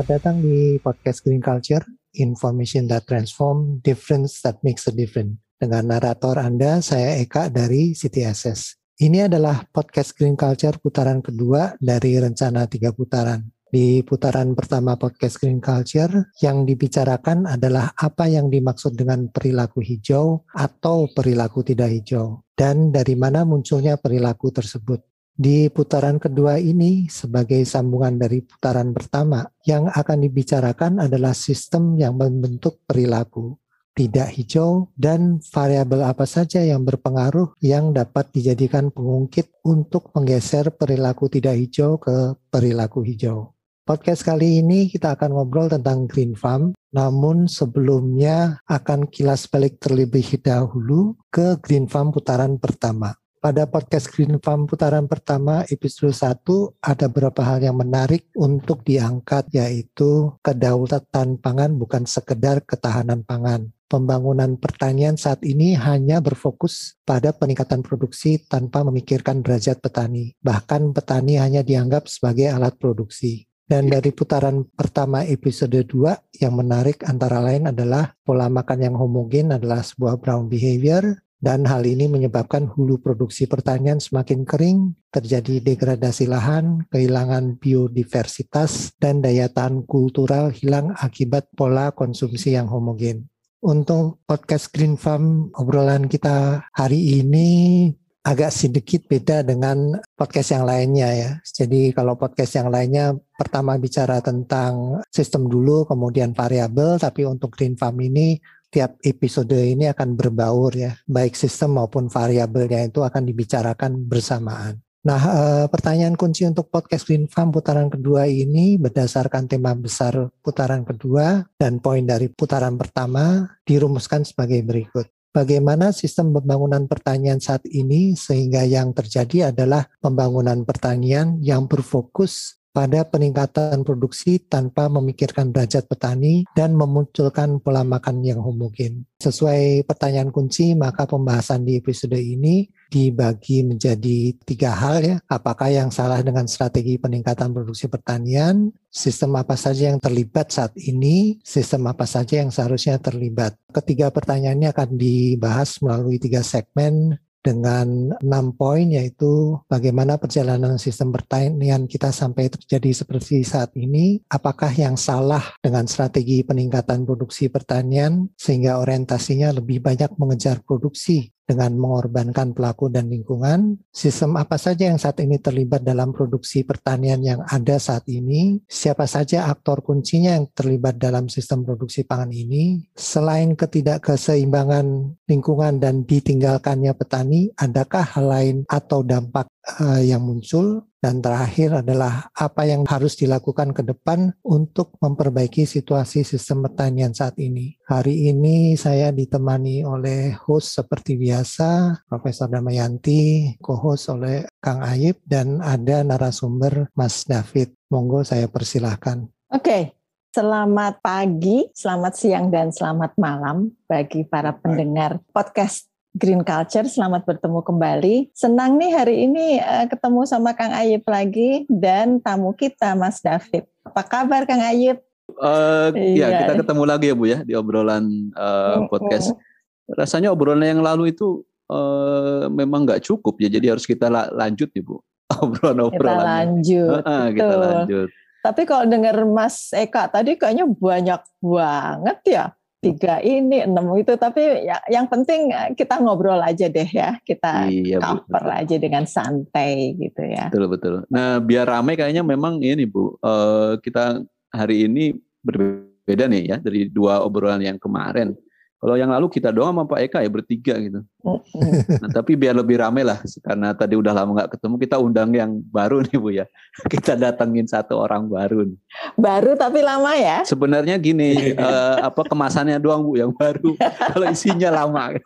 Selamat datang di podcast Green Culture, Information that Transform, Difference that Makes a Difference. Dengan narator Anda, saya Eka dari CTSS. Ini adalah podcast Green Culture putaran kedua dari rencana tiga putaran. Di putaran pertama podcast Green Culture, yang dibicarakan adalah apa yang dimaksud dengan perilaku hijau atau perilaku tidak hijau, dan dari mana munculnya perilaku tersebut. Di putaran kedua ini, sebagai sambungan dari putaran pertama, yang akan dibicarakan adalah sistem yang membentuk perilaku tidak hijau dan variabel apa saja yang berpengaruh yang dapat dijadikan pengungkit untuk menggeser perilaku tidak hijau ke perilaku hijau. Podcast kali ini kita akan ngobrol tentang Green Farm, namun sebelumnya akan kilas balik terlebih dahulu ke Green Farm putaran pertama pada podcast Green Farm putaran pertama episode 1 ada beberapa hal yang menarik untuk diangkat yaitu kedaulatan pangan bukan sekedar ketahanan pangan. Pembangunan pertanian saat ini hanya berfokus pada peningkatan produksi tanpa memikirkan derajat petani. Bahkan petani hanya dianggap sebagai alat produksi. Dan dari putaran pertama episode 2 yang menarik antara lain adalah pola makan yang homogen adalah sebuah brown behavior, dan hal ini menyebabkan hulu produksi pertanian semakin kering, terjadi degradasi lahan, kehilangan biodiversitas, dan daya tahan kultural hilang akibat pola konsumsi yang homogen. Untuk podcast Green Farm obrolan kita hari ini agak sedikit beda dengan podcast yang lainnya ya. Jadi kalau podcast yang lainnya pertama bicara tentang sistem dulu, kemudian variabel, tapi untuk Green Farm ini tiap episode ini akan berbaur ya, baik sistem maupun variabelnya itu akan dibicarakan bersamaan. Nah, eh, pertanyaan kunci untuk podcast Green putaran kedua ini berdasarkan tema besar putaran kedua dan poin dari putaran pertama dirumuskan sebagai berikut. Bagaimana sistem pembangunan pertanian saat ini sehingga yang terjadi adalah pembangunan pertanian yang berfokus pada peningkatan produksi tanpa memikirkan derajat petani dan memunculkan pola makan yang homogen. Sesuai pertanyaan kunci, maka pembahasan di episode ini dibagi menjadi tiga hal ya. Apakah yang salah dengan strategi peningkatan produksi pertanian, sistem apa saja yang terlibat saat ini, sistem apa saja yang seharusnya terlibat. Ketiga pertanyaannya akan dibahas melalui tiga segmen dengan enam poin yaitu bagaimana perjalanan sistem pertanian kita sampai terjadi seperti saat ini, apakah yang salah dengan strategi peningkatan produksi pertanian sehingga orientasinya lebih banyak mengejar produksi dengan mengorbankan pelaku dan lingkungan. Sistem apa saja yang saat ini terlibat dalam produksi pertanian yang ada saat ini? Siapa saja aktor kuncinya yang terlibat dalam sistem produksi pangan ini? Selain ketidakkeseimbangan lingkungan dan ditinggalkannya petani, adakah hal lain atau dampak uh, yang muncul dan terakhir adalah apa yang harus dilakukan ke depan untuk memperbaiki situasi sistem pertanian saat ini. Hari ini saya ditemani oleh host seperti biasa, Profesor Damayanti, co-host oleh Kang Ayib, dan ada narasumber Mas David. Monggo saya persilahkan. Oke, okay. Selamat pagi, selamat siang, dan selamat malam bagi para pendengar podcast Green Culture. Selamat bertemu kembali. Senang nih hari ini uh, ketemu sama Kang Ayib lagi dan tamu kita Mas David. Apa kabar Kang Ayib? Uh, iya. Ya kita ketemu lagi ya Bu ya di obrolan uh, podcast. Rasanya obrolan yang lalu itu uh, memang nggak cukup ya, jadi harus kita la lanjut ya Bu. Obrolan-obrolan. Kita lanjut. Uh, kita lanjut. Tapi kalau dengar Mas Eka tadi kayaknya banyak banget ya tiga ini enam itu. Tapi ya yang penting eh, kita ngobrol aja deh ya. Kita iya, cover betul. aja dengan santai gitu ya. Betul betul. Nah biar ramai kayaknya memang ini bu uh, kita hari ini berbeda nih ya dari dua obrolan yang kemarin kalau yang lalu kita doang sama Pak Eka ya bertiga gitu. Nah, tapi biar lebih ramai lah karena tadi udah lama nggak ketemu kita undang yang baru nih Bu ya. Kita datengin satu orang baru. Nih. Baru tapi lama ya? Sebenarnya gini uh, apa kemasannya doang Bu yang baru. Kalau isinya lama.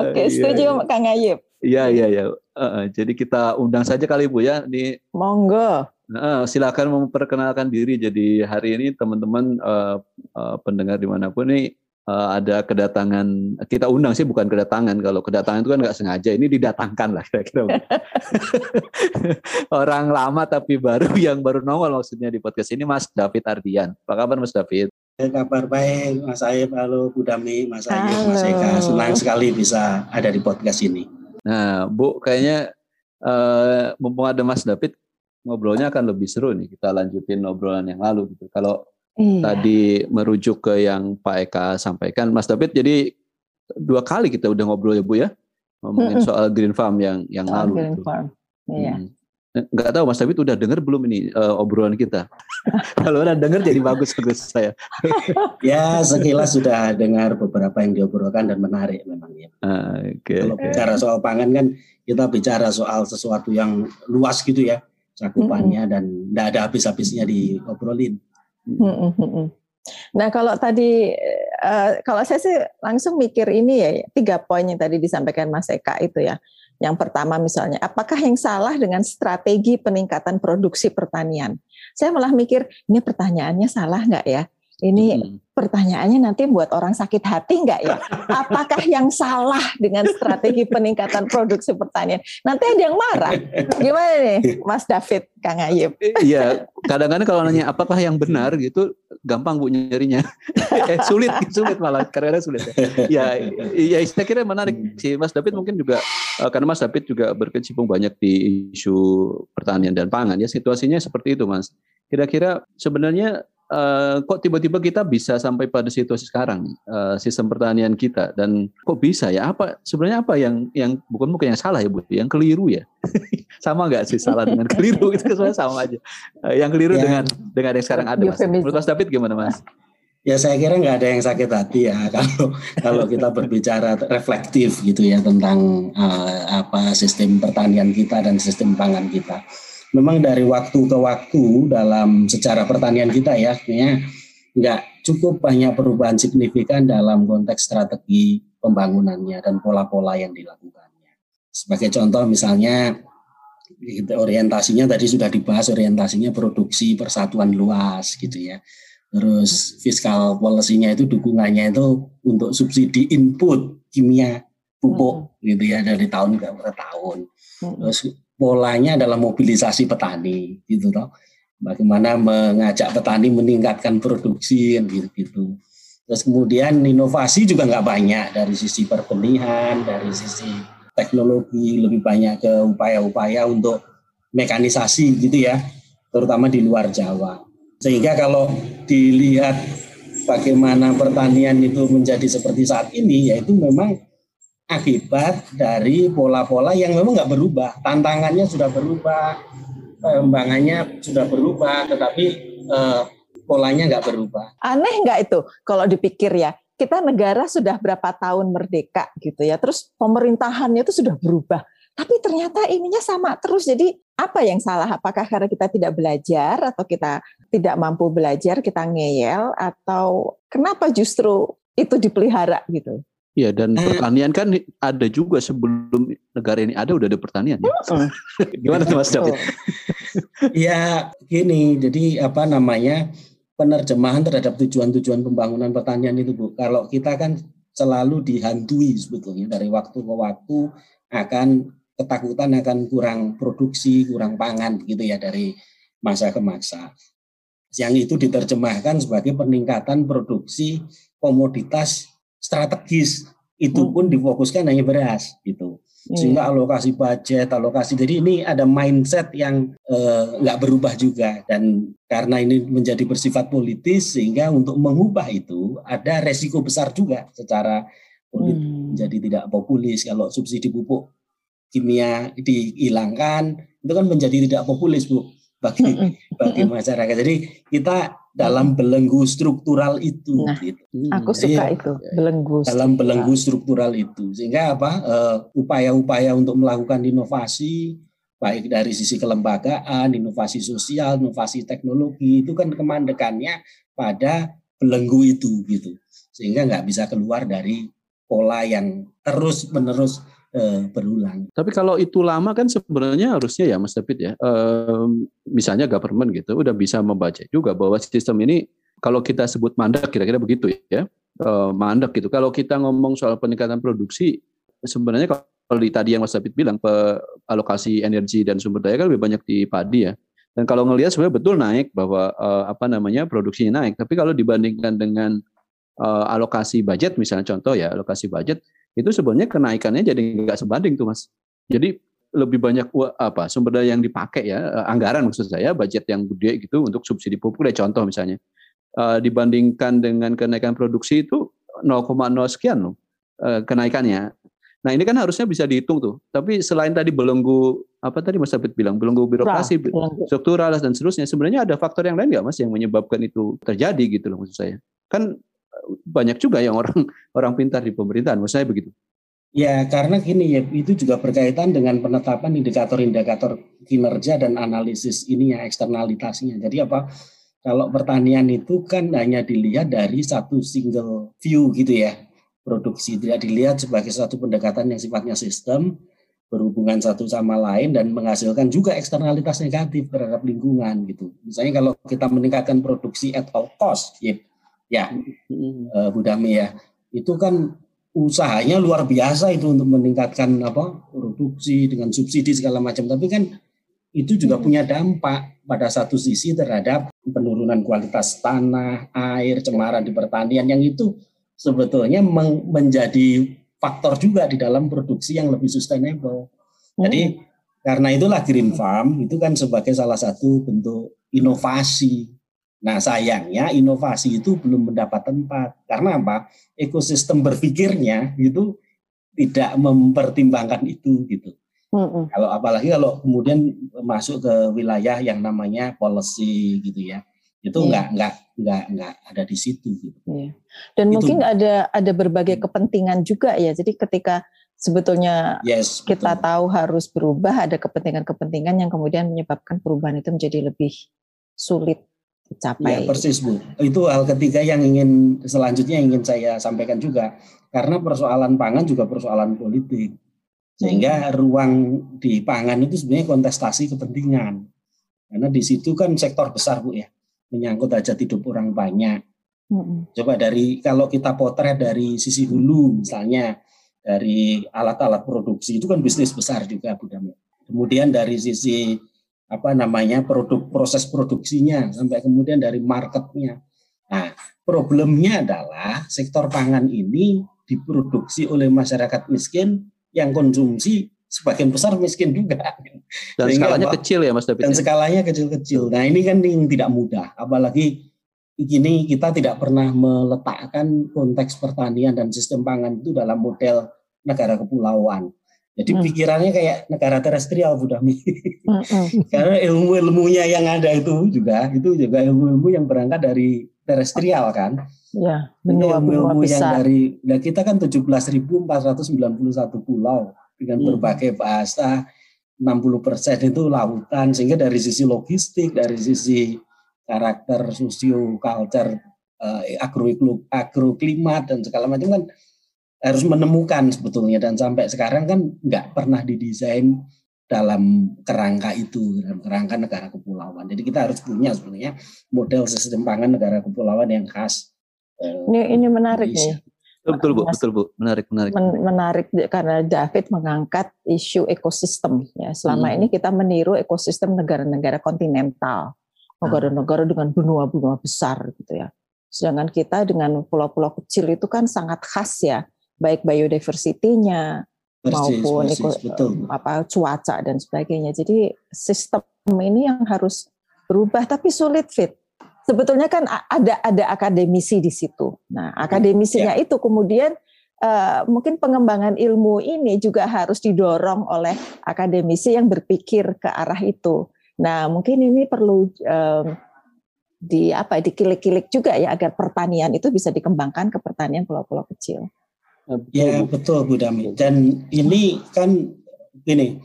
Oke, okay, setuju iya, Kang Ayib. Iya iya iya. Uh, jadi kita undang saja kali Bu ya di Monggo. Nah, silakan memperkenalkan diri. Jadi hari ini teman-teman uh, uh, pendengar di mana pun nih uh, ada kedatangan kita undang sih bukan kedatangan. Kalau kedatangan itu kan nggak sengaja ini didatangkan lah kira-kira. Orang lama tapi baru yang baru nongol maksudnya di podcast ini Mas David Ardian. Apa kabar Mas David? Kabar baik Mas Aib halo Bu Dami Mas Aib Mas Eka. Senang sekali bisa ada di podcast ini. Nah Bu kayaknya uh, mumpung ada Mas David ngobrolnya akan lebih seru nih kita lanjutin obrolan yang lalu gitu kalau Iya. Tadi merujuk ke yang Pak Eka sampaikan, Mas David. Jadi dua kali kita udah ngobrol ya Bu ya, ngomongin soal Green Farm yang yang soal lalu. Green itu. Farm, iya. Hmm. Nggak tahu Mas David udah dengar belum ini uh, obrolan kita? Kalau udah dengar jadi bagus bagus saya. ya sekilas sudah dengar beberapa yang diobrolkan dan menarik memang ya. Ah, okay, Kalau okay. bicara soal pangan kan kita bicara soal sesuatu yang luas gitu ya cakupannya mm -hmm. dan tidak ada habis-habisnya diobrolin. Nah kalau tadi uh, kalau saya sih langsung mikir ini ya tiga poin yang tadi disampaikan Mas Eka itu ya. Yang pertama misalnya, apakah yang salah dengan strategi peningkatan produksi pertanian? Saya malah mikir ini pertanyaannya salah nggak ya? Ini hmm. Pertanyaannya nanti buat orang sakit hati nggak ya? Apakah yang salah dengan strategi peningkatan produksi pertanian? Nanti ada yang marah. Gimana nih, Mas David, Kang Ayib? Iya, kadang-kadang kalau nanya apakah yang benar gitu, gampang bu nyarinya. eh, sulit, sulit malah karena sulit. Ya, ya, saya kira menarik sih, Mas David mungkin juga eh, karena Mas David juga berkecimpung banyak di isu pertanian dan pangan ya situasinya seperti itu, Mas. Kira-kira sebenarnya uh, kok tiba-tiba kita bisa sampai pada situasi sekarang uh, sistem pertanian kita? Dan kok bisa ya? Apa sebenarnya apa yang yang bukan mungkin yang salah ya bu yang keliru ya? Sama nggak sih salah dengan keliru? Itu sebenarnya sama aja. Uh, yang keliru ya. dengan dengan yang sekarang ada mas. menurut mas David gimana mas? Ya saya kira nggak ada yang sakit hati ya kalau kalau kita berbicara reflektif gitu ya tentang uh, apa sistem pertanian kita dan sistem pangan kita memang dari waktu ke waktu dalam secara pertanian kita ya, kayaknya nggak cukup banyak perubahan signifikan dalam konteks strategi pembangunannya dan pola-pola yang dilakukannya. Sebagai contoh misalnya orientasinya tadi sudah dibahas orientasinya produksi persatuan luas gitu ya. Terus fiskal policy-nya itu dukungannya itu untuk subsidi input kimia pupuk hmm. gitu ya dari tahun ke tahun. Hmm. Terus polanya adalah mobilisasi petani gitu toh. Bagaimana mengajak petani meningkatkan produksi gitu gitu terus kemudian inovasi juga nggak banyak dari sisi perbenihan dari sisi teknologi lebih banyak ke upaya-upaya untuk mekanisasi gitu ya terutama di luar Jawa. Sehingga kalau dilihat bagaimana pertanian itu menjadi seperti saat ini yaitu memang akibat dari pola-pola yang memang nggak berubah. Tantangannya sudah berubah, pengembangannya sudah berubah, tetapi eh, polanya nggak berubah. Aneh nggak itu kalau dipikir ya? Kita negara sudah berapa tahun merdeka gitu ya, terus pemerintahannya itu sudah berubah. Tapi ternyata ininya sama terus. Jadi apa yang salah? Apakah karena kita tidak belajar atau kita tidak mampu belajar, kita ngeyel atau kenapa justru itu dipelihara gitu? Iya dan eh. pertanian kan ada juga sebelum negara ini ada udah ada pertanian. Ya? Gimana tuh Mas David? ya gini, jadi apa namanya penerjemahan terhadap tujuan-tujuan pembangunan pertanian itu Bu. Kalau kita kan selalu dihantui sebetulnya dari waktu ke waktu akan ketakutan akan kurang produksi, kurang pangan gitu ya dari masa ke masa. Yang itu diterjemahkan sebagai peningkatan produksi komoditas strategis. Itu pun hmm. difokuskan hanya beras gitu. Hmm. sehingga alokasi budget alokasi jadi ini ada mindset yang eh, nggak berubah juga. Dan karena ini menjadi bersifat politis sehingga untuk mengubah itu ada resiko besar juga secara politik. Hmm. jadi tidak populis. Kalau subsidi pupuk kimia dihilangkan itu kan menjadi tidak populis bu bagi bagi masyarakat. Jadi kita dalam belenggu struktural itu. Nah, gitu. Aku suka Jadi, itu belenggu. Dalam belenggu struktural itu, sehingga apa uh, upaya-upaya untuk melakukan inovasi baik dari sisi kelembagaan, inovasi sosial, inovasi teknologi itu kan kemandekannya pada belenggu itu gitu, sehingga nggak bisa keluar dari pola yang terus menerus uh, berulang. Tapi kalau itu lama kan sebenarnya harusnya ya Mas David ya, misalnya government gitu udah bisa membaca juga bahwa sistem ini kalau kita sebut mandat kira-kira begitu ya, uh, mandek gitu. Kalau kita ngomong soal peningkatan produksi, sebenarnya kalau di tadi yang Mas David bilang alokasi energi dan sumber daya kan lebih banyak di padi ya. Dan kalau ngelihat sebenarnya betul naik bahwa uh, apa namanya produksinya naik. Tapi kalau dibandingkan dengan uh, alokasi budget misalnya contoh ya alokasi budget itu sebenarnya kenaikannya jadi nggak sebanding tuh mas. Jadi lebih banyak apa sumber daya yang dipakai ya eh, anggaran maksud saya budget yang gede gitu untuk subsidi pupuk deh contoh misalnya uh, dibandingkan dengan kenaikan produksi itu 0,0 sekian loh uh, kenaikannya. Nah ini kan harusnya bisa dihitung tuh. Tapi selain tadi belenggu apa tadi Mas David bilang belenggu birokrasi, struktural dan seterusnya, sebenarnya ada faktor yang lain nggak Mas yang menyebabkan itu terjadi gitu loh maksud saya. Kan banyak juga yang orang orang pintar di pemerintahan, maksud saya begitu. Ya, karena gini ya, itu juga berkaitan dengan penetapan indikator-indikator kinerja dan analisis ini ya eksternalitasnya. Jadi apa? Kalau pertanian itu kan hanya dilihat dari satu single view gitu ya, produksi tidak dilihat sebagai satu pendekatan yang sifatnya sistem, berhubungan satu sama lain dan menghasilkan juga eksternalitas negatif terhadap lingkungan gitu. Misalnya kalau kita meningkatkan produksi at all cost, ya ya. Uh, Bu Dami ya. Itu kan usahanya luar biasa itu untuk meningkatkan apa produksi dengan subsidi segala macam. Tapi kan itu juga punya dampak pada satu sisi terhadap penurunan kualitas tanah, air, cemaran di pertanian yang itu sebetulnya menjadi faktor juga di dalam produksi yang lebih sustainable. Jadi karena itulah Green Farm itu kan sebagai salah satu bentuk inovasi Nah sayangnya inovasi itu belum mendapat tempat. Karena apa? Ekosistem berpikirnya itu tidak mempertimbangkan itu gitu. Mm-hmm. Kalau apalagi kalau kemudian masuk ke wilayah yang namanya policy gitu ya, itu yeah. nggak nggak nggak nggak ada di situ. Gitu. Yeah. Dan itu. mungkin ada ada berbagai kepentingan juga ya. Jadi ketika sebetulnya yes, kita betul. tahu harus berubah, ada kepentingan-kepentingan yang kemudian menyebabkan perubahan itu menjadi lebih sulit dicapai. Ya, persis Bu. Itu hal ketiga yang ingin selanjutnya ingin saya sampaikan juga. Karena persoalan pangan juga persoalan politik. Sehingga hmm. ruang di pangan itu sebenarnya kontestasi kepentingan. Karena di situ kan sektor besar Bu ya. Menyangkut aja hidup orang banyak. Hmm. Coba dari kalau kita potret dari sisi hulu misalnya dari alat-alat produksi itu kan bisnis besar juga Bu Damir. Kemudian dari sisi apa namanya produk proses produksinya sampai kemudian dari marketnya. Nah, problemnya adalah sektor pangan ini diproduksi oleh masyarakat miskin yang konsumsi sebagian besar miskin juga. Dan Sehingga skalanya apa, kecil ya Mas David. Dan ya? skalanya kecil-kecil. Nah ini kan yang tidak mudah. Apalagi ini kita tidak pernah meletakkan konteks pertanian dan sistem pangan itu dalam model negara kepulauan. Jadi hmm. pikirannya kayak negara terestrial Bu Dami. Hmm, hmm. Karena ilmu-ilmunya yang ada itu juga itu juga ilmu-ilmu yang berangkat dari terestrial kan. Ya, benua, ilmu-ilmu yang dari nah kita kan 17.491 pulau dengan hmm. berbagai bahasa 60 persen itu lautan sehingga dari sisi logistik dari sisi karakter sosio culture eh, agro agroklimat dan segala macam kan harus menemukan sebetulnya dan sampai sekarang kan nggak pernah didesain dalam kerangka itu dalam kerangka negara kepulauan. Jadi kita harus punya sebenarnya model sistem pangan negara kepulauan yang khas. Eh, ini ini menarik nih. Betul bu, betul bu, menarik menarik. Men, menarik karena David mengangkat isu ekosistem ya. Selama hmm. ini kita meniru ekosistem negara-negara kontinental, negara-negara dengan benua-benua besar gitu ya. Sedangkan kita dengan pulau-pulau kecil itu kan sangat khas ya baik biodiversity-nya maupun persis, betul. apa cuaca dan sebagainya. Jadi sistem ini yang harus berubah tapi sulit fit. Sebetulnya kan ada ada akademisi di situ. Nah, hmm, akademisinya ya. itu kemudian uh, mungkin pengembangan ilmu ini juga harus didorong oleh akademisi yang berpikir ke arah itu. Nah, mungkin ini perlu um, di apa dikilik-kilik juga ya agar pertanian itu bisa dikembangkan ke pertanian pulau-pulau kecil. Ya betul Bu Dami. Dan ini kan gini,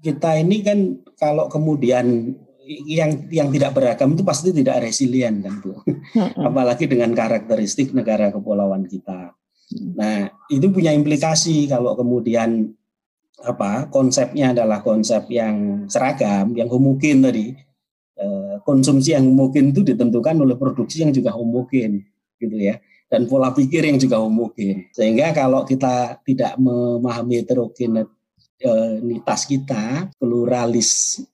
kita ini kan kalau kemudian yang yang tidak beragam itu pasti tidak resilient kan Bu. Apalagi dengan karakteristik negara kepulauan kita. Nah, itu punya implikasi kalau kemudian apa konsepnya adalah konsep yang seragam, yang homogen tadi. Eh, konsumsi yang homogen itu ditentukan oleh produksi yang juga homogen gitu ya dan pola pikir yang juga homogen. Sehingga kalau kita tidak memahami heterogenitas kita, pluralis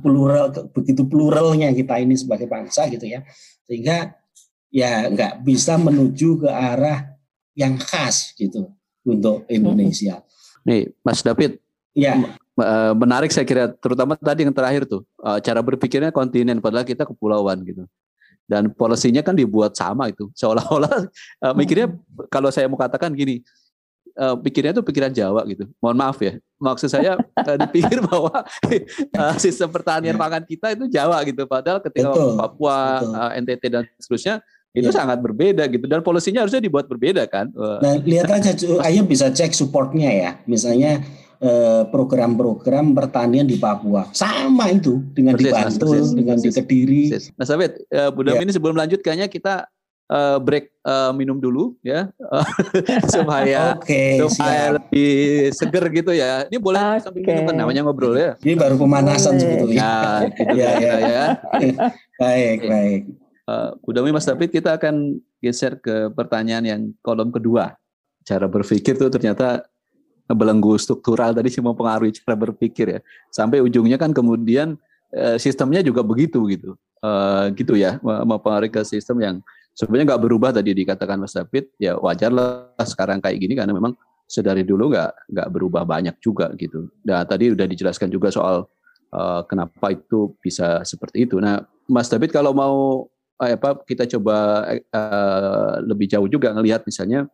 plural begitu pluralnya kita ini sebagai bangsa gitu ya. Sehingga ya nggak bisa menuju ke arah yang khas gitu untuk Indonesia. Nih, Mas David. Ya. Eh, menarik saya kira terutama tadi yang terakhir tuh eh, cara berpikirnya kontinen padahal kita kepulauan gitu dan polisinya kan dibuat sama itu. Seolah-olah uh, mikirnya kalau saya mau katakan gini uh, pikirnya itu pikiran Jawa gitu. Mohon maaf ya. Maksud saya uh, dipikir bahwa uh, sistem pertanian ya. pangan kita itu Jawa gitu. Padahal ketika betul, Papua betul. Uh, NTT dan seterusnya itu ya. sangat berbeda gitu. Dan polisinya harusnya dibuat berbeda kan? Nah lihat aja ayo bisa cek supportnya ya. Misalnya program-program pertanian di Papua. Sama itu dengan persis, di Bantul, persis, dengan persis, di Kediri. Persis. Mas Sabit, uh, Bu Dam ya. ini sebelum lanjut kayaknya kita uh, break uh, minum dulu ya supaya okay, supaya siap. lebih seger gitu ya. Ini boleh okay. sambil minum kan namanya ngobrol ya. Ini baru pemanasan sebetulnya. Ya, gitu ya, ya, ya. baik, baik. Uh, Bu Dami Mas David kita akan geser ke pertanyaan yang kolom kedua. Cara berpikir tuh ternyata belenggu struktural tadi sih mempengaruhi cara berpikir ya. Sampai ujungnya kan kemudian eh, sistemnya juga begitu gitu. Uh, gitu ya, mempengaruhi ke sistem yang sebenarnya nggak berubah tadi dikatakan Mas David, ya wajar lah sekarang kayak gini karena memang sedari dulu nggak nggak berubah banyak juga gitu. Nah tadi udah dijelaskan juga soal uh, kenapa itu bisa seperti itu. Nah Mas David kalau mau apa kita coba lebih jauh juga ngelihat misalnya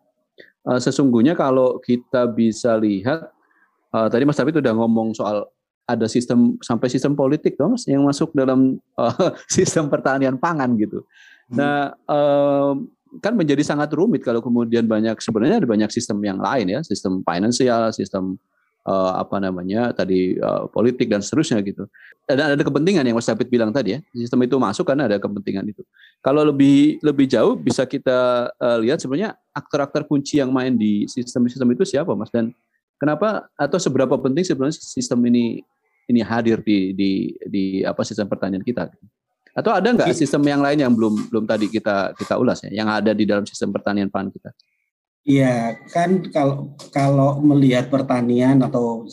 uh, sesungguhnya kalau kita bisa lihat uh, tadi Mas David sudah ngomong soal ada sistem sampai sistem politik dong Mas yang masuk dalam uh, sistem pertanian pangan gitu. Hmm. Nah, uh, kan menjadi sangat rumit kalau kemudian banyak sebenarnya ada banyak sistem yang lain ya, sistem finansial, sistem uh, apa namanya tadi uh, politik dan seterusnya gitu. Dan ada kepentingan yang Mas David bilang tadi ya, sistem itu masuk karena ada kepentingan itu. Kalau lebih lebih jauh bisa kita uh, lihat sebenarnya aktor-aktor kunci yang main di sistem-sistem itu siapa Mas dan kenapa atau seberapa penting sebenarnya sistem ini ini hadir di di di apa sistem pertanian kita? Atau ada nggak sistem yang lain yang belum belum tadi kita kita ulas ya, yang ada di dalam sistem pertanian pangan kita? Iya, kan kalau kalau melihat pertanian atau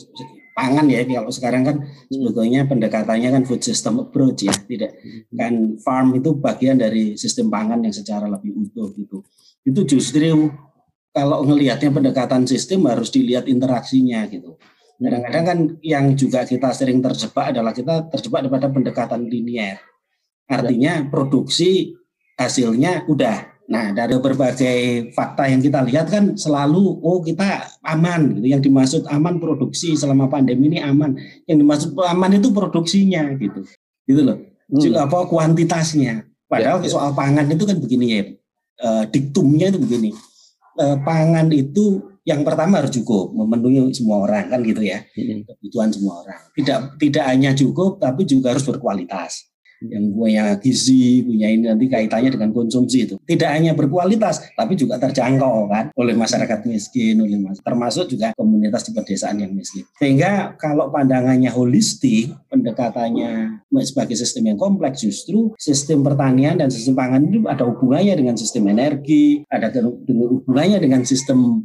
pangan ya kalau sekarang kan hmm. sebetulnya pendekatannya kan food system approach ya, tidak hmm. kan farm itu bagian dari sistem pangan yang secara lebih utuh gitu. Itu justru kalau ngelihatnya pendekatan sistem harus dilihat interaksinya gitu. Kadang-kadang kan yang juga kita sering terjebak adalah kita terjebak pada pendekatan linier. Artinya produksi hasilnya udah Nah, dari berbagai fakta yang kita lihat kan selalu oh kita aman gitu. Yang dimaksud aman produksi selama pandemi ini aman. Yang dimaksud aman itu produksinya gitu. Gitu loh. Hmm. apa kuantitasnya. Padahal ya, ya. soal pangan itu kan begini ya. E, diktumnya itu begini. E, pangan itu yang pertama harus cukup memenuhi semua orang kan gitu ya. Hmm. Kebutuhan semua orang. Tidak tidak hanya cukup tapi juga harus berkualitas yang punya gizi, punya ini nanti kaitannya dengan konsumsi itu. Tidak hanya berkualitas, tapi juga terjangkau kan oleh masyarakat miskin, oleh masyarakat, termasuk juga komunitas di pedesaan yang miskin. Sehingga kalau pandangannya holistik, pendekatannya sebagai sistem yang kompleks, justru sistem pertanian dan sistem pangan itu ada hubungannya dengan sistem energi, ada hubungannya dengan sistem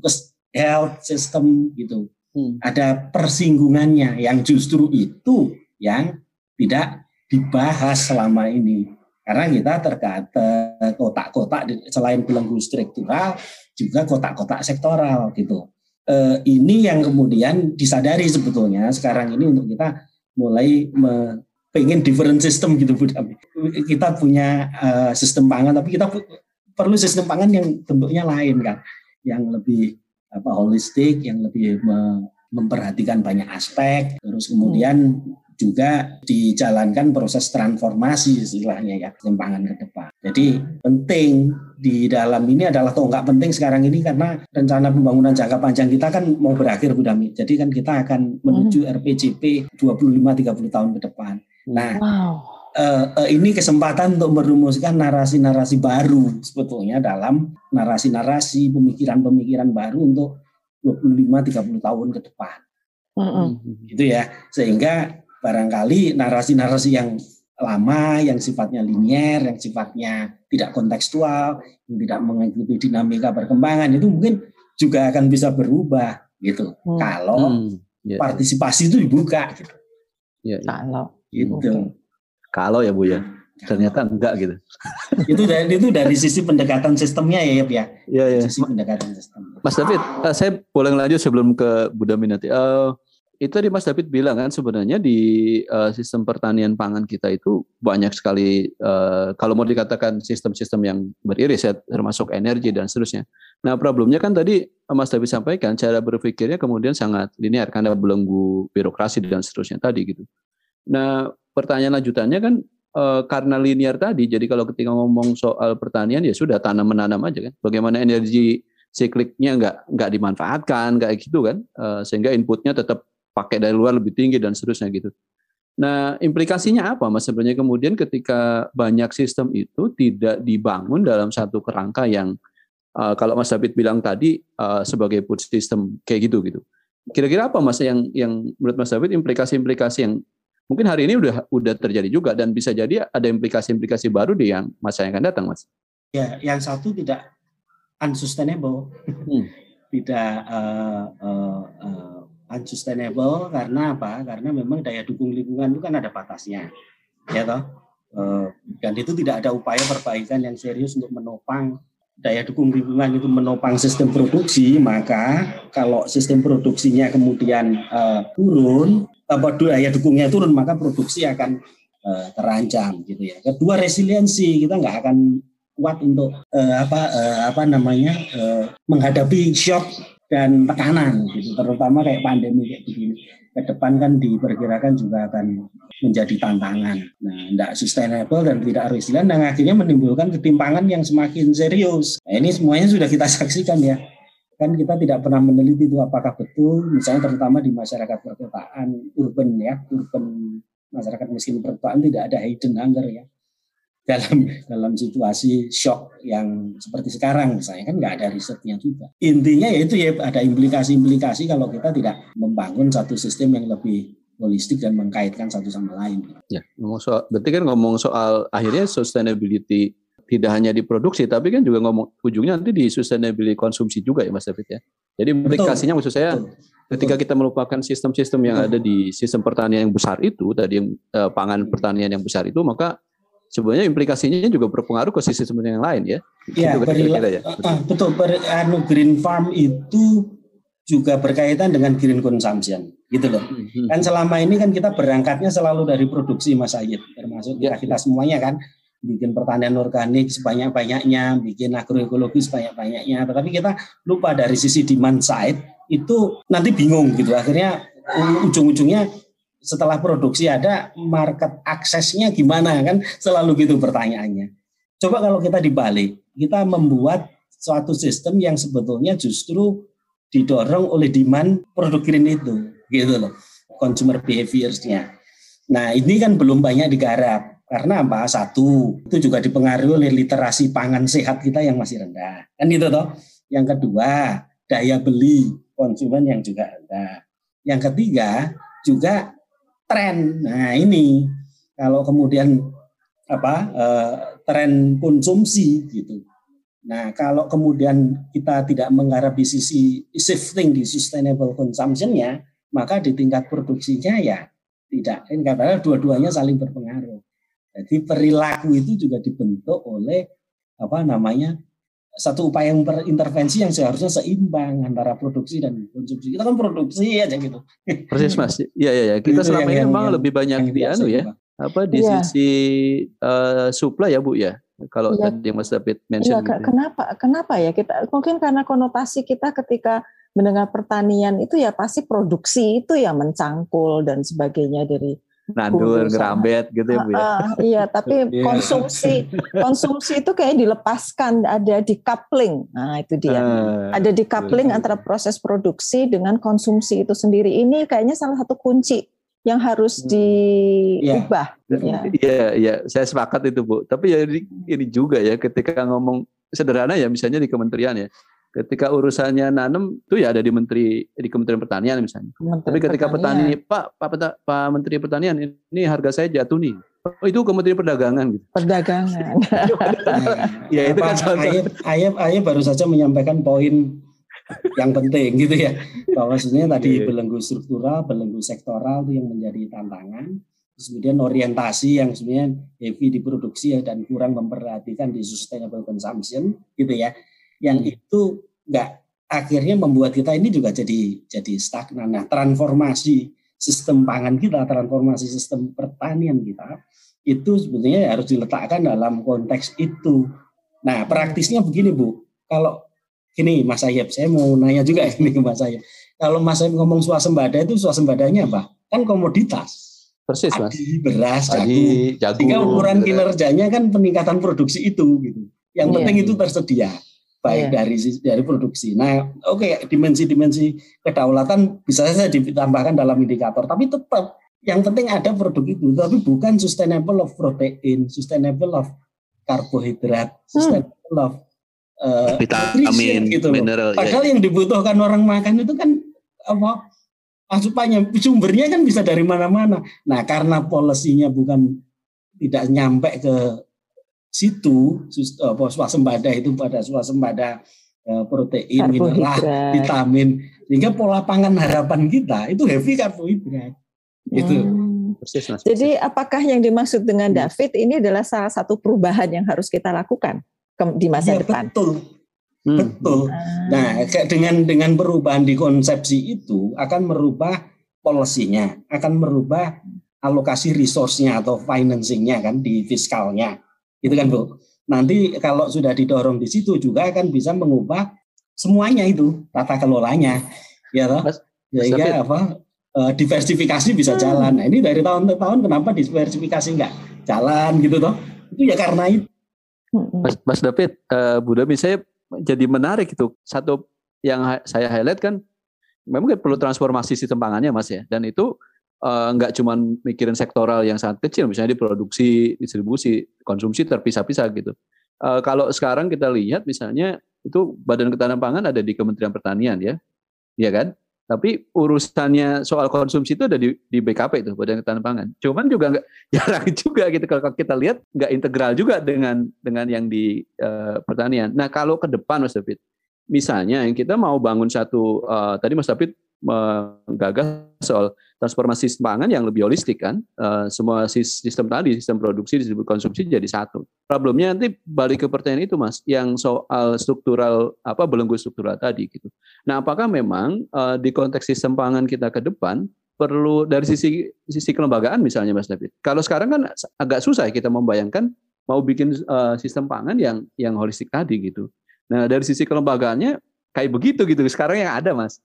health system gitu. Hmm. Ada persinggungannya yang justru itu yang tidak dibahas selama ini. Karena kita terkata kotak-kotak selain belenggu struktural juga kotak-kotak sektoral gitu. E, ini yang kemudian disadari sebetulnya sekarang ini untuk kita mulai me, pengen different system gitu Bu Kita punya uh, sistem pangan tapi kita perlu sistem pangan yang bentuknya lain kan, yang lebih apa holistik, yang lebih me, memperhatikan banyak aspek, terus kemudian juga dijalankan proses transformasi istilahnya ya timpangan ke depan. Jadi penting di dalam ini adalah tonggak penting sekarang ini karena rencana pembangunan jangka panjang kita kan mau berakhir Bu Dami. Jadi kan kita akan menuju hmm. RPJP 25-30 tahun ke depan. Nah, wow. uh, uh, ini kesempatan untuk merumuskan narasi-narasi baru sebetulnya dalam narasi-narasi pemikiran-pemikiran baru untuk 25-30 tahun ke depan. Mm -hmm. Gitu ya. Sehingga barangkali narasi-narasi yang lama, yang sifatnya linier, yang sifatnya tidak kontekstual, yang tidak mengikuti dinamika perkembangan itu mungkin juga akan bisa berubah gitu. Hmm. Kalau hmm. Yeah. partisipasi itu dibuka gitu. Yeah, yeah. Kalau gitu. Okay. Kalau ya Bu ya. Ternyata enggak gitu. itu dari itu dari sisi pendekatan sistemnya ya ya. Iya ya. Sisi pendekatan sistem. Mas David, uh, saya boleh lanjut sebelum ke Budami nanti. Uh, itu tadi Mas David bilang kan sebenarnya di uh, sistem pertanian pangan kita itu banyak sekali uh, kalau mau dikatakan sistem-sistem yang beriris ya termasuk energi dan seterusnya. Nah problemnya kan tadi Mas David sampaikan cara berpikirnya kemudian sangat linear karena belenggu birokrasi dan seterusnya tadi gitu. Nah pertanyaan lanjutannya kan uh, karena linear tadi jadi kalau ketika ngomong soal pertanian ya sudah tanam menanam aja kan. Bagaimana energi sikliknya nggak nggak dimanfaatkan kayak gitu kan sehingga inputnya tetap pakai dari luar lebih tinggi dan seterusnya gitu. Nah, implikasinya apa Mas sebenarnya kemudian ketika banyak sistem itu tidak dibangun dalam satu kerangka yang uh, kalau Mas David bilang tadi uh, sebagai put system kayak gitu gitu. Kira-kira apa Mas yang yang menurut Mas David implikasi-implikasi yang mungkin hari ini udah udah terjadi juga dan bisa jadi ada implikasi-implikasi baru di yang masa yang akan datang Mas? Ya, yang satu tidak unsustainable. Hmm. tidak uh, uh, uh, unsustainable karena apa? Karena memang daya dukung lingkungan itu kan ada batasnya, ya toh. Eh, dan itu tidak ada upaya perbaikan yang serius untuk menopang daya dukung lingkungan itu menopang sistem produksi, maka kalau sistem produksinya kemudian uh, turun, apa daya dukungnya turun, maka produksi akan uh, terancam gitu ya. Kedua resiliensi kita nggak akan kuat untuk uh, apa uh, apa namanya uh, menghadapi shock dan tekanan gitu terutama kayak pandemi kayak begini. Ke depan kan diperkirakan juga akan menjadi tantangan. Nah tidak sustainable dan tidak resilient dan akhirnya menimbulkan ketimpangan yang semakin serius. Nah, ini semuanya sudah kita saksikan ya. Kan kita tidak pernah meneliti itu apakah betul misalnya terutama di masyarakat perkotaan urban ya urban masyarakat miskin perkotaan tidak ada hidden hunger ya dalam dalam situasi shock yang seperti sekarang misalnya kan nggak ada risetnya juga intinya yaitu ya ada implikasi-implikasi kalau kita tidak membangun satu sistem yang lebih holistik dan mengkaitkan satu sama lain. Ya, ngomong soal, berarti kan ngomong soal akhirnya sustainability tidak hanya di produksi, tapi kan juga ngomong ujungnya nanti di sustainability konsumsi juga ya Mas David ya. Jadi implikasinya maksud saya betul. ketika kita melupakan sistem-sistem yang betul. ada di sistem pertanian yang besar itu, tadi eh, pangan pertanian yang besar itu, maka sebenarnya implikasinya juga berpengaruh ke sistem yang lain ya. Iya, ya. Uh, betul. Ber, anu green farm itu juga berkaitan dengan green consumption, gitu loh. Hmm, hmm. Kan selama ini kan kita berangkatnya selalu dari produksi Mas Ayid, termasuk kita, ya. kita semuanya kan bikin pertanian organik sebanyak-banyaknya, bikin agroekologi sebanyak-banyaknya. Tetapi kita lupa dari sisi demand side itu nanti bingung gitu. Akhirnya ujung-ujungnya setelah produksi ada market aksesnya gimana kan selalu gitu pertanyaannya. Coba kalau kita dibalik, kita membuat suatu sistem yang sebetulnya justru didorong oleh demand produk green itu, gitu loh, consumer behaviorsnya. Nah ini kan belum banyak digarap karena apa? Satu itu juga dipengaruhi oleh literasi pangan sehat kita yang masih rendah, kan gitu toh. Yang kedua daya beli konsumen yang juga rendah. Yang ketiga juga tren. Nah ini kalau kemudian apa uh, tren konsumsi gitu. Nah kalau kemudian kita tidak menggarap di sisi shifting di sustainable consumption-nya, maka di tingkat produksinya ya tidak. Ini karena dua-duanya saling berpengaruh. Jadi perilaku itu juga dibentuk oleh apa namanya satu upaya intervensi yang seharusnya seimbang antara produksi dan konsumsi. Kita kan produksi aja gitu. Persis Mas. Iya iya ya. Kita itu selama ini memang lebih banyak di anu ya. Apa di ya. sisi uh, supply ya Bu ya. Kalau ya. tadi Mas David mention. Ya, gitu. kenapa kenapa ya kita mungkin karena konotasi kita ketika mendengar pertanian itu ya pasti produksi itu yang mencangkul dan sebagainya dari nandur, ngerambet gitu ya Bu ya. Uh, iya, tapi iya. konsumsi konsumsi itu kayak dilepaskan ada di coupling. Nah, itu dia. Uh, ada di coupling antara proses produksi dengan konsumsi itu sendiri. Ini kayaknya salah satu kunci yang harus hmm. diubah. Iya, iya, ya, saya sepakat itu, Bu. Tapi ya ini juga ya ketika ngomong sederhana ya misalnya di kementerian ya ketika urusannya nanam itu ya ada di menteri di Kementerian Pertanian misalnya. Menteri Tapi ketika Pertanian. petani Pak Pak Pak Menteri Pertanian ini harga saya jatuh nih Oh, itu Kementerian Perdagangan gitu. Perdagangan. ya itu kan Ayep, Ayep, Ayep baru saja menyampaikan poin yang penting gitu ya. Bahwa sebenarnya tadi yeah. belenggu struktural, belenggu sektoral itu yang menjadi tantangan. Terus kemudian orientasi yang sebenarnya heavy di produksi ya, dan kurang memperhatikan di sustainable consumption gitu ya. Yang hmm. itu enggak akhirnya membuat kita ini juga jadi jadi stagnan. Nah, transformasi sistem pangan kita, transformasi sistem pertanian kita itu sebetulnya harus diletakkan dalam konteks itu. Nah, praktisnya begini Bu, kalau Gini Mas Ayep, saya mau nanya juga ini ke Mas Ayep. Kalau Mas Ayep ngomong swasembada itu swasembadanya apa? Kan komoditas. Persis Mas. Adi, beras, Adi, jagung. Sehingga ukuran kinerjanya kan peningkatan produksi itu gitu. Yang yeah. penting itu tersedia baik yeah. dari dari produksi. Nah, oke okay, dimensi-dimensi kedaulatan bisa saja ditambahkan dalam indikator, tapi tetap yang penting ada produk itu, tapi bukan sustainable of protein, sustainable of karbohidrat, hmm. sustainable of uh, vitamin, gitu mineral. Iya. Padahal ya. yang dibutuhkan orang makan itu kan apa asupannya sumbernya kan bisa dari mana-mana. Nah karena polisinya bukan tidak nyampe ke situ apa swasembada itu pada swasembada uh, protein, mineral, vitamin sehingga pola pangan harapan kita itu heavy karbohidrat. Gitu. Hmm. Persis, mas, Jadi apakah yang dimaksud dengan hmm. David ini adalah salah satu perubahan yang harus kita lakukan? di masa ya, depan. Betul. Hmm. Betul. Ah. Nah, dengan dengan perubahan di konsepsi itu akan merubah polisinya, akan merubah alokasi resource-nya atau financing-nya kan di fiskalnya. Itu kan, Bu. Nanti kalau sudah didorong di situ juga akan bisa mengubah semuanya itu tata kelolanya. Ya toh? Sehingga apa? Eh, diversifikasi bisa hmm. jalan. Nah, ini dari tahun ke tahun kenapa diversifikasi enggak jalan gitu toh? Itu ya karena itu Mas, Mas David, uh, Bu Dami, saya jadi menarik itu. Satu yang saya highlight kan, memang kan perlu transformasi sistem pangannya, Mas ya. Dan itu uh, nggak cuma mikirin sektoral yang sangat kecil, misalnya di produksi, distribusi, konsumsi terpisah-pisah gitu. Uh, kalau sekarang kita lihat misalnya itu Badan Ketahanan Pangan ada di Kementerian Pertanian ya, iya kan? Tapi urusannya soal konsumsi itu ada di, di BKP itu Badan Ketahanan Pangan. Cuman juga nggak jarang juga gitu kalau kita lihat nggak integral juga dengan dengan yang di uh, pertanian. Nah kalau ke depan Mas David, misalnya yang kita mau bangun satu uh, tadi Mas David menggagas soal transformasi pangan yang lebih holistik kan? Uh, semua sistem tadi sistem produksi disebut konsumsi jadi satu. Problemnya nanti balik ke pertanyaan itu mas yang soal struktural apa belenggu struktural tadi gitu. Nah apakah memang uh, di konteks sistem pangan kita ke depan perlu dari sisi sisi kelembagaan misalnya mas David? Kalau sekarang kan agak susah ya kita membayangkan mau bikin uh, sistem pangan yang yang holistik tadi gitu. Nah dari sisi kelembagaannya kayak begitu gitu. Sekarang yang ada mas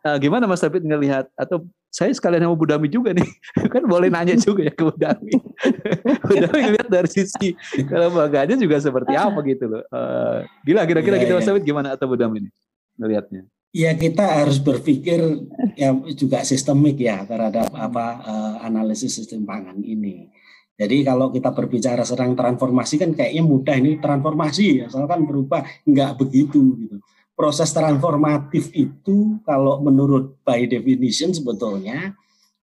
uh, gimana Mas David ngelihat atau saya sekalian sama Budami juga nih kan boleh nanya juga ya ke Budami. Budami ngelihat dari sisi kelembagaannya juga seperti apa gitu loh. Uh, gila kira-kira ya, gitu Mas David gimana atau Budami nih ngelihatnya? Ya kita harus berpikir ya juga sistemik ya terhadap apa uh, analisis sistem pangan ini. Jadi kalau kita berbicara serang transformasi kan kayaknya mudah ini transformasi asalkan berubah nggak begitu gitu proses transformatif itu kalau menurut by definition sebetulnya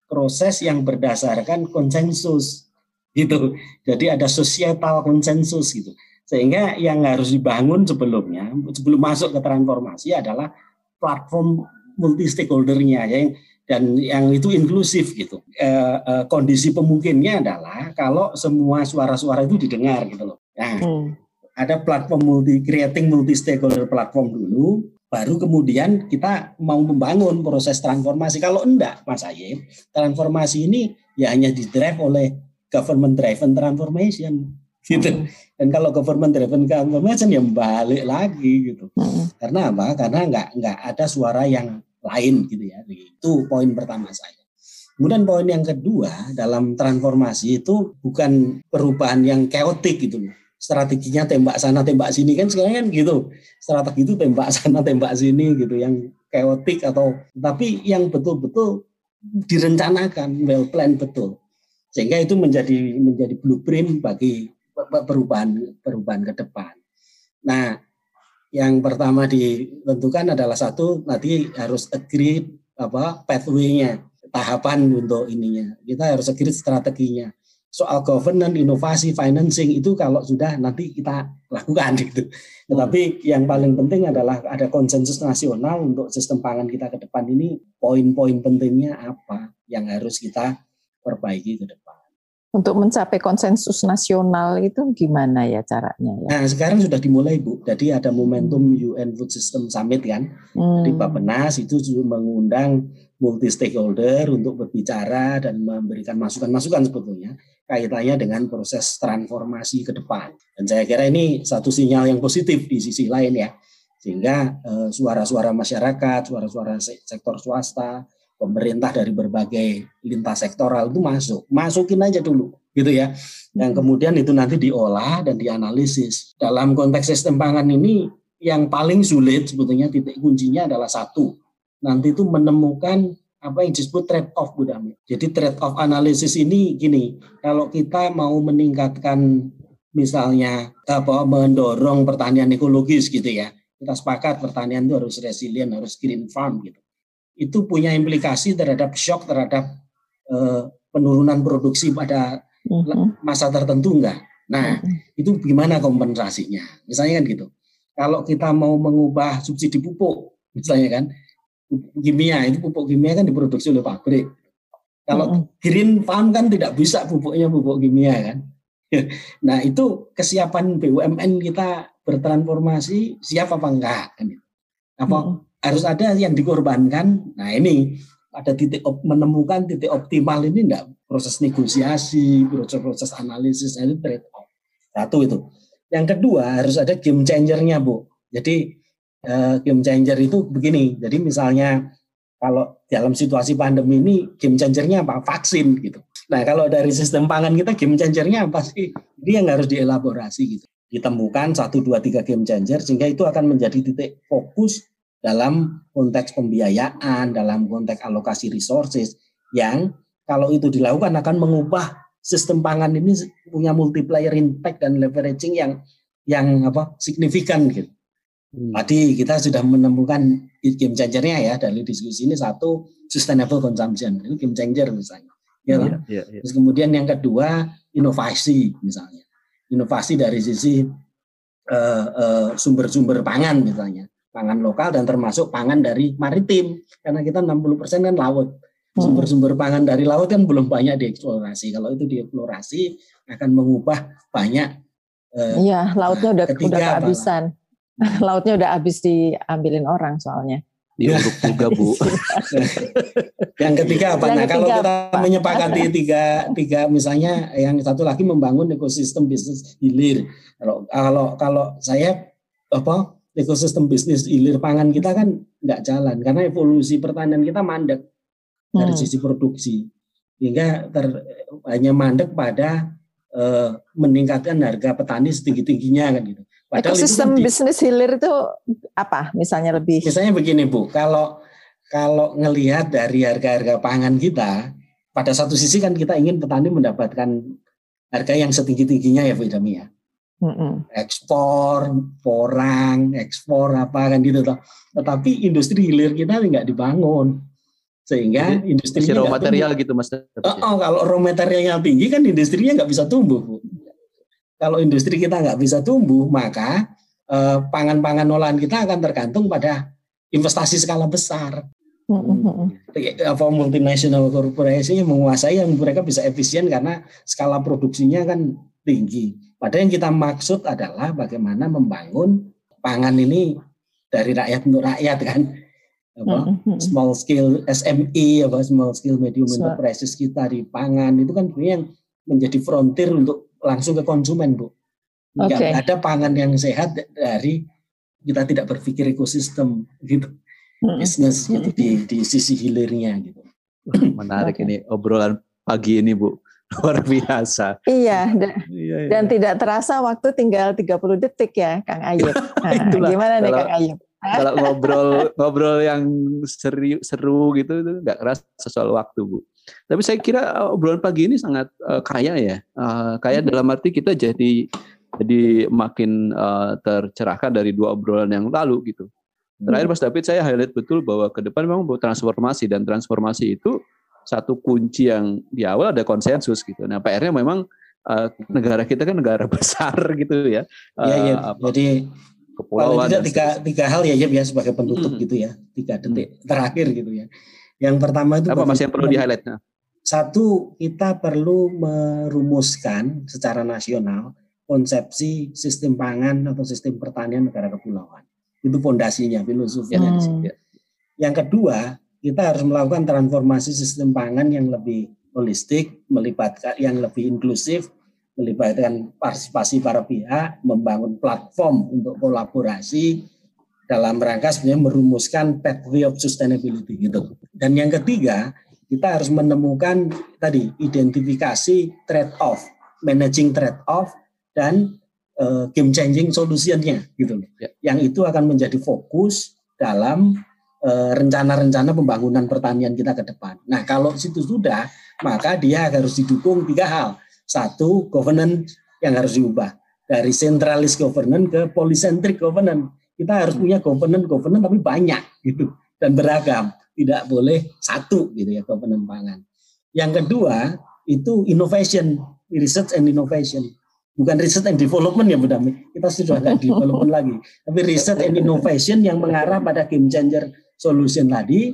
proses yang berdasarkan konsensus gitu. Jadi ada societal konsensus gitu. Sehingga yang harus dibangun sebelumnya sebelum masuk ke transformasi adalah platform multi stakeholdernya yang dan yang itu inklusif gitu. E, e, kondisi pemungkinnya adalah kalau semua suara-suara itu didengar gitu loh. Nah, hmm ada platform multi creating multi stakeholder platform dulu baru kemudian kita mau membangun proses transformasi. Kalau enggak Mas Ayem transformasi ini ya hanya di drive oleh government driven transformation gitu. Hmm. dan kalau government driven transformation ya balik lagi gitu. Hmm. karena apa? Karena enggak enggak ada suara yang lain gitu ya. Itu poin pertama saya. Kemudian poin yang kedua dalam transformasi itu bukan perubahan yang keotik gitu loh strateginya tembak sana tembak sini. Kan sekarang kan gitu strategi itu tembak sana tembak sini gitu yang chaotic atau tapi yang betul-betul direncanakan well plan betul. Sehingga itu menjadi menjadi blueprint bagi perubahan perubahan ke depan. Nah, yang pertama ditentukan adalah satu nanti harus agree apa pathway-nya tahapan untuk ininya. Kita harus agree strateginya soal governance, inovasi, financing itu kalau sudah nanti kita lakukan gitu. Tetapi yang paling penting adalah ada konsensus nasional untuk sistem pangan kita ke depan ini poin-poin pentingnya apa yang harus kita perbaiki ke depan. Untuk mencapai konsensus nasional itu gimana ya caranya? Ya? Nah sekarang sudah dimulai Bu. Jadi ada momentum UN Food System Summit kan. Hmm. Di Bapenas itu mengundang multi stakeholder untuk berbicara dan memberikan masukan-masukan sebetulnya kaitannya dengan proses transformasi ke depan. Dan saya kira ini satu sinyal yang positif di sisi lain ya. Sehingga eh, suara-suara masyarakat, suara-suara sektor swasta, pemerintah dari berbagai lintas sektoral itu masuk. Masukin aja dulu gitu ya. Yang kemudian itu nanti diolah dan dianalisis. Dalam konteks sistem pangan ini yang paling sulit sebetulnya titik kuncinya adalah satu, nanti itu menemukan apa yang disebut trade off Bu Dami. Jadi trade off analisis ini gini, kalau kita mau meningkatkan misalnya apa mendorong pertanian ekologis gitu ya. Kita sepakat pertanian itu harus resilient, harus green farm gitu. Itu punya implikasi terhadap shock terhadap uh, penurunan produksi pada mm-hmm. masa tertentu enggak? Nah, mm-hmm. itu gimana kompensasinya? Misalnya kan gitu. Kalau kita mau mengubah subsidi pupuk, misalnya kan, kimia itu pupuk kimia kan diproduksi oleh pabrik. Kalau green farm kan tidak bisa pupuknya pupuk kimia kan. nah itu kesiapan BUMN kita bertransformasi siap apa enggak kan? Apa mm -hmm. harus ada yang dikorbankan? Nah ini ada titik op, menemukan titik optimal ini enggak proses negosiasi, proses-proses analisis itu trade off. Satu itu. Yang kedua harus ada game changernya bu. Jadi uh, game changer itu begini. Jadi misalnya kalau dalam situasi pandemi ini game changernya apa? Vaksin gitu. Nah kalau dari sistem pangan kita game changernya apa sih? Ini yang harus dielaborasi gitu. Ditemukan satu dua tiga game changer sehingga itu akan menjadi titik fokus dalam konteks pembiayaan, dalam konteks alokasi resources yang kalau itu dilakukan akan mengubah sistem pangan ini punya multiplier impact dan leveraging yang yang apa signifikan gitu. Hmm. Tadi kita sudah menemukan game changernya ya dari diskusi ini satu sustainable consumption itu game changer misalnya. Ya, yeah, yeah, yeah. Terus kemudian yang kedua inovasi misalnya. Inovasi dari sisi uh, uh, sumber-sumber pangan misalnya. Pangan lokal dan termasuk pangan dari maritim karena kita 60% kan laut. Hmm. Sumber-sumber pangan dari laut kan belum banyak dieksplorasi. Kalau itu dieksplorasi akan mengubah banyak uh, Iya, lautnya udah udah kehabisan. lautnya udah habis diambilin orang soalnya. Diuruk juga bu. yang ketiga apa? Yang nah ketiga, kalau kita apa? menyepakati tiga tiga misalnya yang satu lagi membangun ekosistem bisnis hilir. Kalau kalau kalau saya apa ekosistem bisnis hilir pangan kita kan nggak jalan karena evolusi pertanian kita mandek dari hmm. sisi produksi hingga ter, hanya mandek pada uh, meningkatkan harga petani setinggi tingginya kan gitu. Padahal Ekosistem itu bisnis hilir itu apa? Misalnya lebih. Misalnya begini Bu, kalau kalau ngelihat dari harga-harga pangan kita, pada satu sisi kan kita ingin petani mendapatkan harga yang setinggi tingginya ya Bu Idami ya. Mm-hmm. Ekspor, porang, ekspor apa kan gitu toh. Tetapi industri hilir kita nggak dibangun sehingga industri raw material tumbuh. gitu mas. Oh, oh, kalau raw materialnya tinggi kan industrinya nggak bisa tumbuh bu kalau industri kita nggak bisa tumbuh, maka eh, pangan-pangan olahan kita akan tergantung pada investasi skala besar. Hmm. Apa multinational corporation yang menguasai yang mereka bisa efisien karena skala produksinya kan tinggi. Padahal yang kita maksud adalah bagaimana membangun pangan ini dari rakyat untuk rakyat kan. Apa, small scale SME apa small scale medium enterprises kita di pangan itu kan yang menjadi frontier untuk langsung ke konsumen bu. Enggak okay. ada pangan yang sehat dari kita tidak berpikir ekosistem gitu, hmm. bisnis gitu di di sisi hilirnya gitu. Menarik okay. ini obrolan pagi ini bu luar biasa. Iya, dan, iya, iya. dan tidak terasa waktu tinggal 30 detik ya, Kang Ayub. Nah, gimana nih Kang Ayub? Kalau ngobrol ngobrol yang seru seru gitu itu nggak kerasa soal waktu bu. Tapi saya kira uh, obrolan pagi ini sangat uh, kaya ya. Uh, kaya hmm. dalam arti kita jadi jadi makin uh, tercerahkan dari dua obrolan yang lalu gitu. Terakhir hmm. Mas David saya highlight betul bahwa ke depan memang transformasi dan transformasi itu satu kunci yang di awal ada konsensus gitu. Nah PR-nya memang uh, negara kita kan negara besar gitu ya. Iya, iya. Uh, Jadi kepulauan tidak tiga, tiga hal ya ya sebagai penutup hmm. gitu ya. Tiga detik terakhir gitu ya. Yang pertama itu apa masih yang perlu di highlight? Nah. Satu, kita perlu merumuskan secara nasional konsepsi sistem pangan atau sistem pertanian negara kepulauan. Itu fondasinya, filosofinya. Hmm. Yang kedua, kita harus melakukan transformasi sistem pangan yang lebih holistik, melibatkan yang lebih inklusif, melibatkan partisipasi para pihak, membangun platform untuk kolaborasi dalam rangka sebenarnya merumuskan pathway of sustainability gitu. Dan yang ketiga, kita harus menemukan tadi identifikasi trade off, managing trade off dan uh, game changing solutionnya gitu. Ya. Yang itu akan menjadi fokus dalam Eh, rencana-rencana pembangunan pertanian kita ke depan. Nah, kalau situ sudah, maka dia harus didukung tiga hal. Satu, governance yang harus diubah dari centralist governance ke polycentric governance. Kita harus punya governance tapi banyak gitu dan beragam. Tidak boleh satu gitu ya governance pangan. Yang kedua itu innovation, research and innovation. Bukan research and development ya Bu. Kita sudah nggak development lagi. Tapi research and innovation yang mengarah pada game changer solution tadi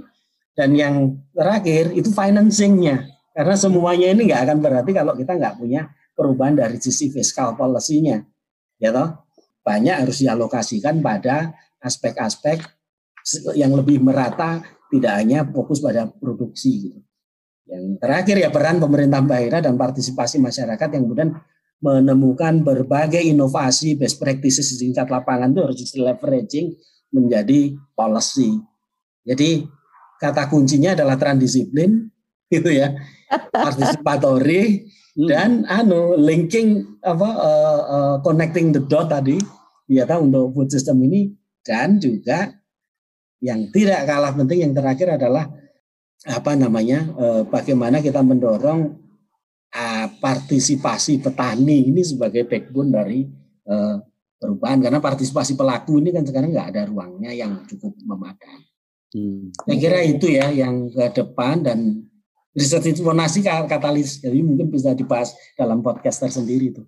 dan yang terakhir itu financingnya karena semuanya ini nggak akan berarti kalau kita nggak punya perubahan dari sisi fiskal policy-nya ya toh banyak harus dialokasikan pada aspek-aspek yang lebih merata tidak hanya fokus pada produksi gitu. Yang terakhir ya peran pemerintah daerah dan partisipasi masyarakat yang kemudian menemukan berbagai inovasi best practices di tingkat lapangan itu harus di leveraging menjadi policy jadi kata kuncinya adalah transdisiplin gitu ya. Participatory hmm. dan anu linking apa uh, uh, connecting the dot tadi ya kan untuk food system ini dan juga yang tidak kalah penting yang terakhir adalah apa namanya uh, bagaimana kita mendorong uh, partisipasi petani ini sebagai backbone dari uh, perubahan karena partisipasi pelaku ini kan sekarang nggak ada ruangnya yang cukup memadai. Hmm. Saya kira itu ya yang ke depan dan riset informasi katalis. Jadi mungkin bisa dibahas dalam podcast tersendiri itu.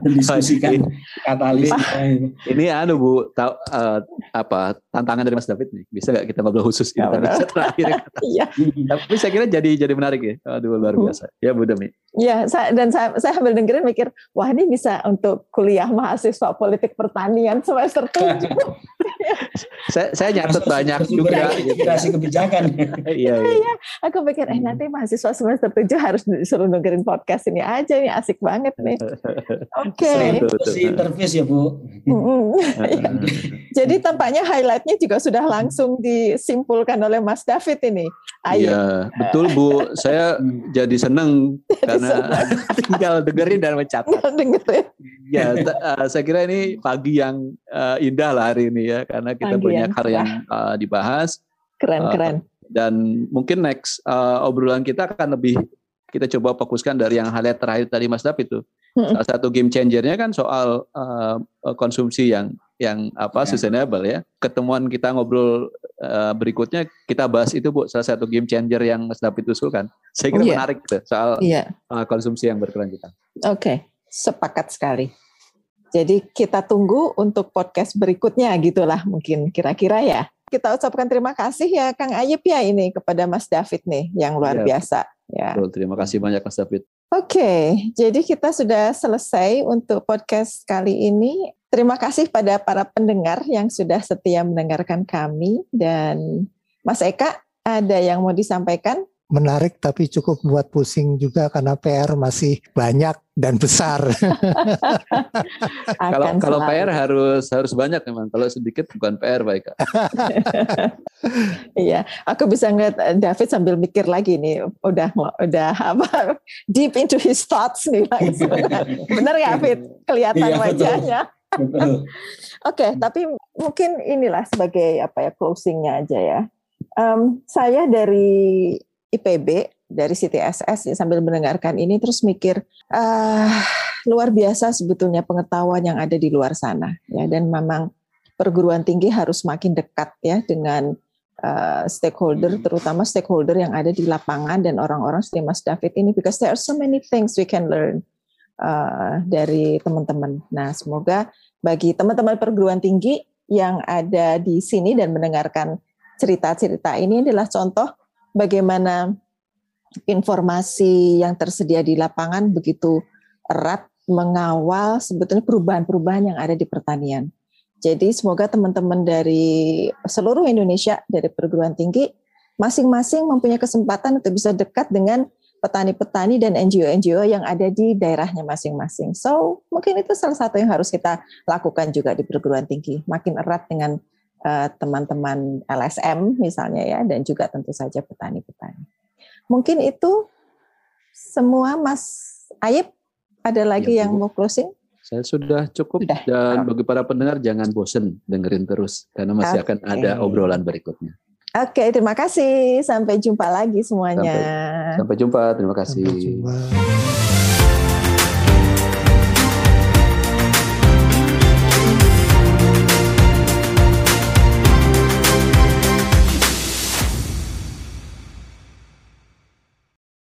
mendiskusikan katalis ini, ini anu Bu tahu uh, apa tantangan dari Mas David nih bisa nggak kita ngobrol khusus ya, terakhir iya. tapi saya kira jadi jadi menarik ya aduh luar hmm. biasa ya Bu Demi ya saya, dan saya saya sambil dengerin mikir wah ini bisa untuk kuliah mahasiswa politik pertanian semester tujuh saya, saya nyatet banyak juga inspirasi kebijakan. iya, iya. iya. Aku pikir eh nanti mahasiswa semester tujuh harus disuruh dengerin podcast ini aja nih asik banget nih. Oke. Okay. Si interface ya Bu. Iya. Jadi tampaknya juga sudah langsung disimpulkan oleh Mas David ini. Iya betul Bu. Saya jadi seneng karena tinggal dengerin dan mencatat. Dengerin. Ya, uh, saya kira ini pagi yang uh, indah lah hari ini ya karena kita Pagi banyak hal yang uh, dibahas. Keren, uh, keren. Dan mungkin next uh, obrolan kita akan lebih kita coba fokuskan dari yang hal yang terakhir tadi Mas David itu. Hmm. Salah satu game changernya kan soal uh, konsumsi yang yang apa ya. sustainable ya. Ketemuan kita ngobrol uh, berikutnya kita bahas itu Bu salah satu game changer yang Mas David usulkan. Saya kira oh, menarik tuh soal yeah. uh, konsumsi yang berkelanjutan. Oke, okay. sepakat sekali. Jadi kita tunggu untuk podcast berikutnya gitulah mungkin kira-kira ya. Kita ucapkan terima kasih ya Kang Ayep ya ini kepada Mas David nih yang luar ya. biasa. Ya. Betul, terima kasih banyak Mas David. Oke, jadi kita sudah selesai untuk podcast kali ini. Terima kasih pada para pendengar yang sudah setia mendengarkan kami dan Mas Eka ada yang mau disampaikan? Menarik tapi cukup buat pusing juga karena PR masih banyak dan besar. kalau kalau PR harus harus banyak memang. Kalau sedikit bukan PR baik. iya, aku bisa ngeliat eh, David sambil mikir lagi nih, udah udah apa deep into his thoughts nih langsung. Benar ya, David? Kelihatan iya, wajahnya. Oke, okay, tapi mungkin inilah sebagai apa ya closingnya aja ya. Um, saya dari IPB dari CTSS ya, sambil mendengarkan ini terus mikir uh, luar biasa sebetulnya pengetahuan yang ada di luar sana ya dan memang perguruan tinggi harus makin dekat ya dengan uh, stakeholder, terutama stakeholder yang ada di lapangan dan orang-orang seperti Mas David ini, because there are so many things we can learn uh, dari teman-teman. Nah, semoga bagi teman-teman perguruan tinggi yang ada di sini dan mendengarkan cerita-cerita ini adalah contoh bagaimana informasi yang tersedia di lapangan begitu erat mengawal sebetulnya perubahan-perubahan yang ada di pertanian. Jadi semoga teman-teman dari seluruh Indonesia dari perguruan tinggi masing-masing mempunyai kesempatan untuk bisa dekat dengan petani-petani dan NGO-NGO yang ada di daerahnya masing-masing. So mungkin itu salah satu yang harus kita lakukan juga di perguruan tinggi, makin erat dengan teman-teman uh, LSM misalnya ya, dan juga tentu saja petani-petani. Mungkin itu semua Mas Ayib. Ada lagi ya, yang mau closing? Saya sudah cukup sudah. dan bagi para pendengar jangan bosen dengerin terus karena masih okay. akan ada obrolan berikutnya. Oke, okay, terima kasih. Sampai jumpa lagi semuanya. Sampai, sampai jumpa. Terima kasih. Sampai jumpa.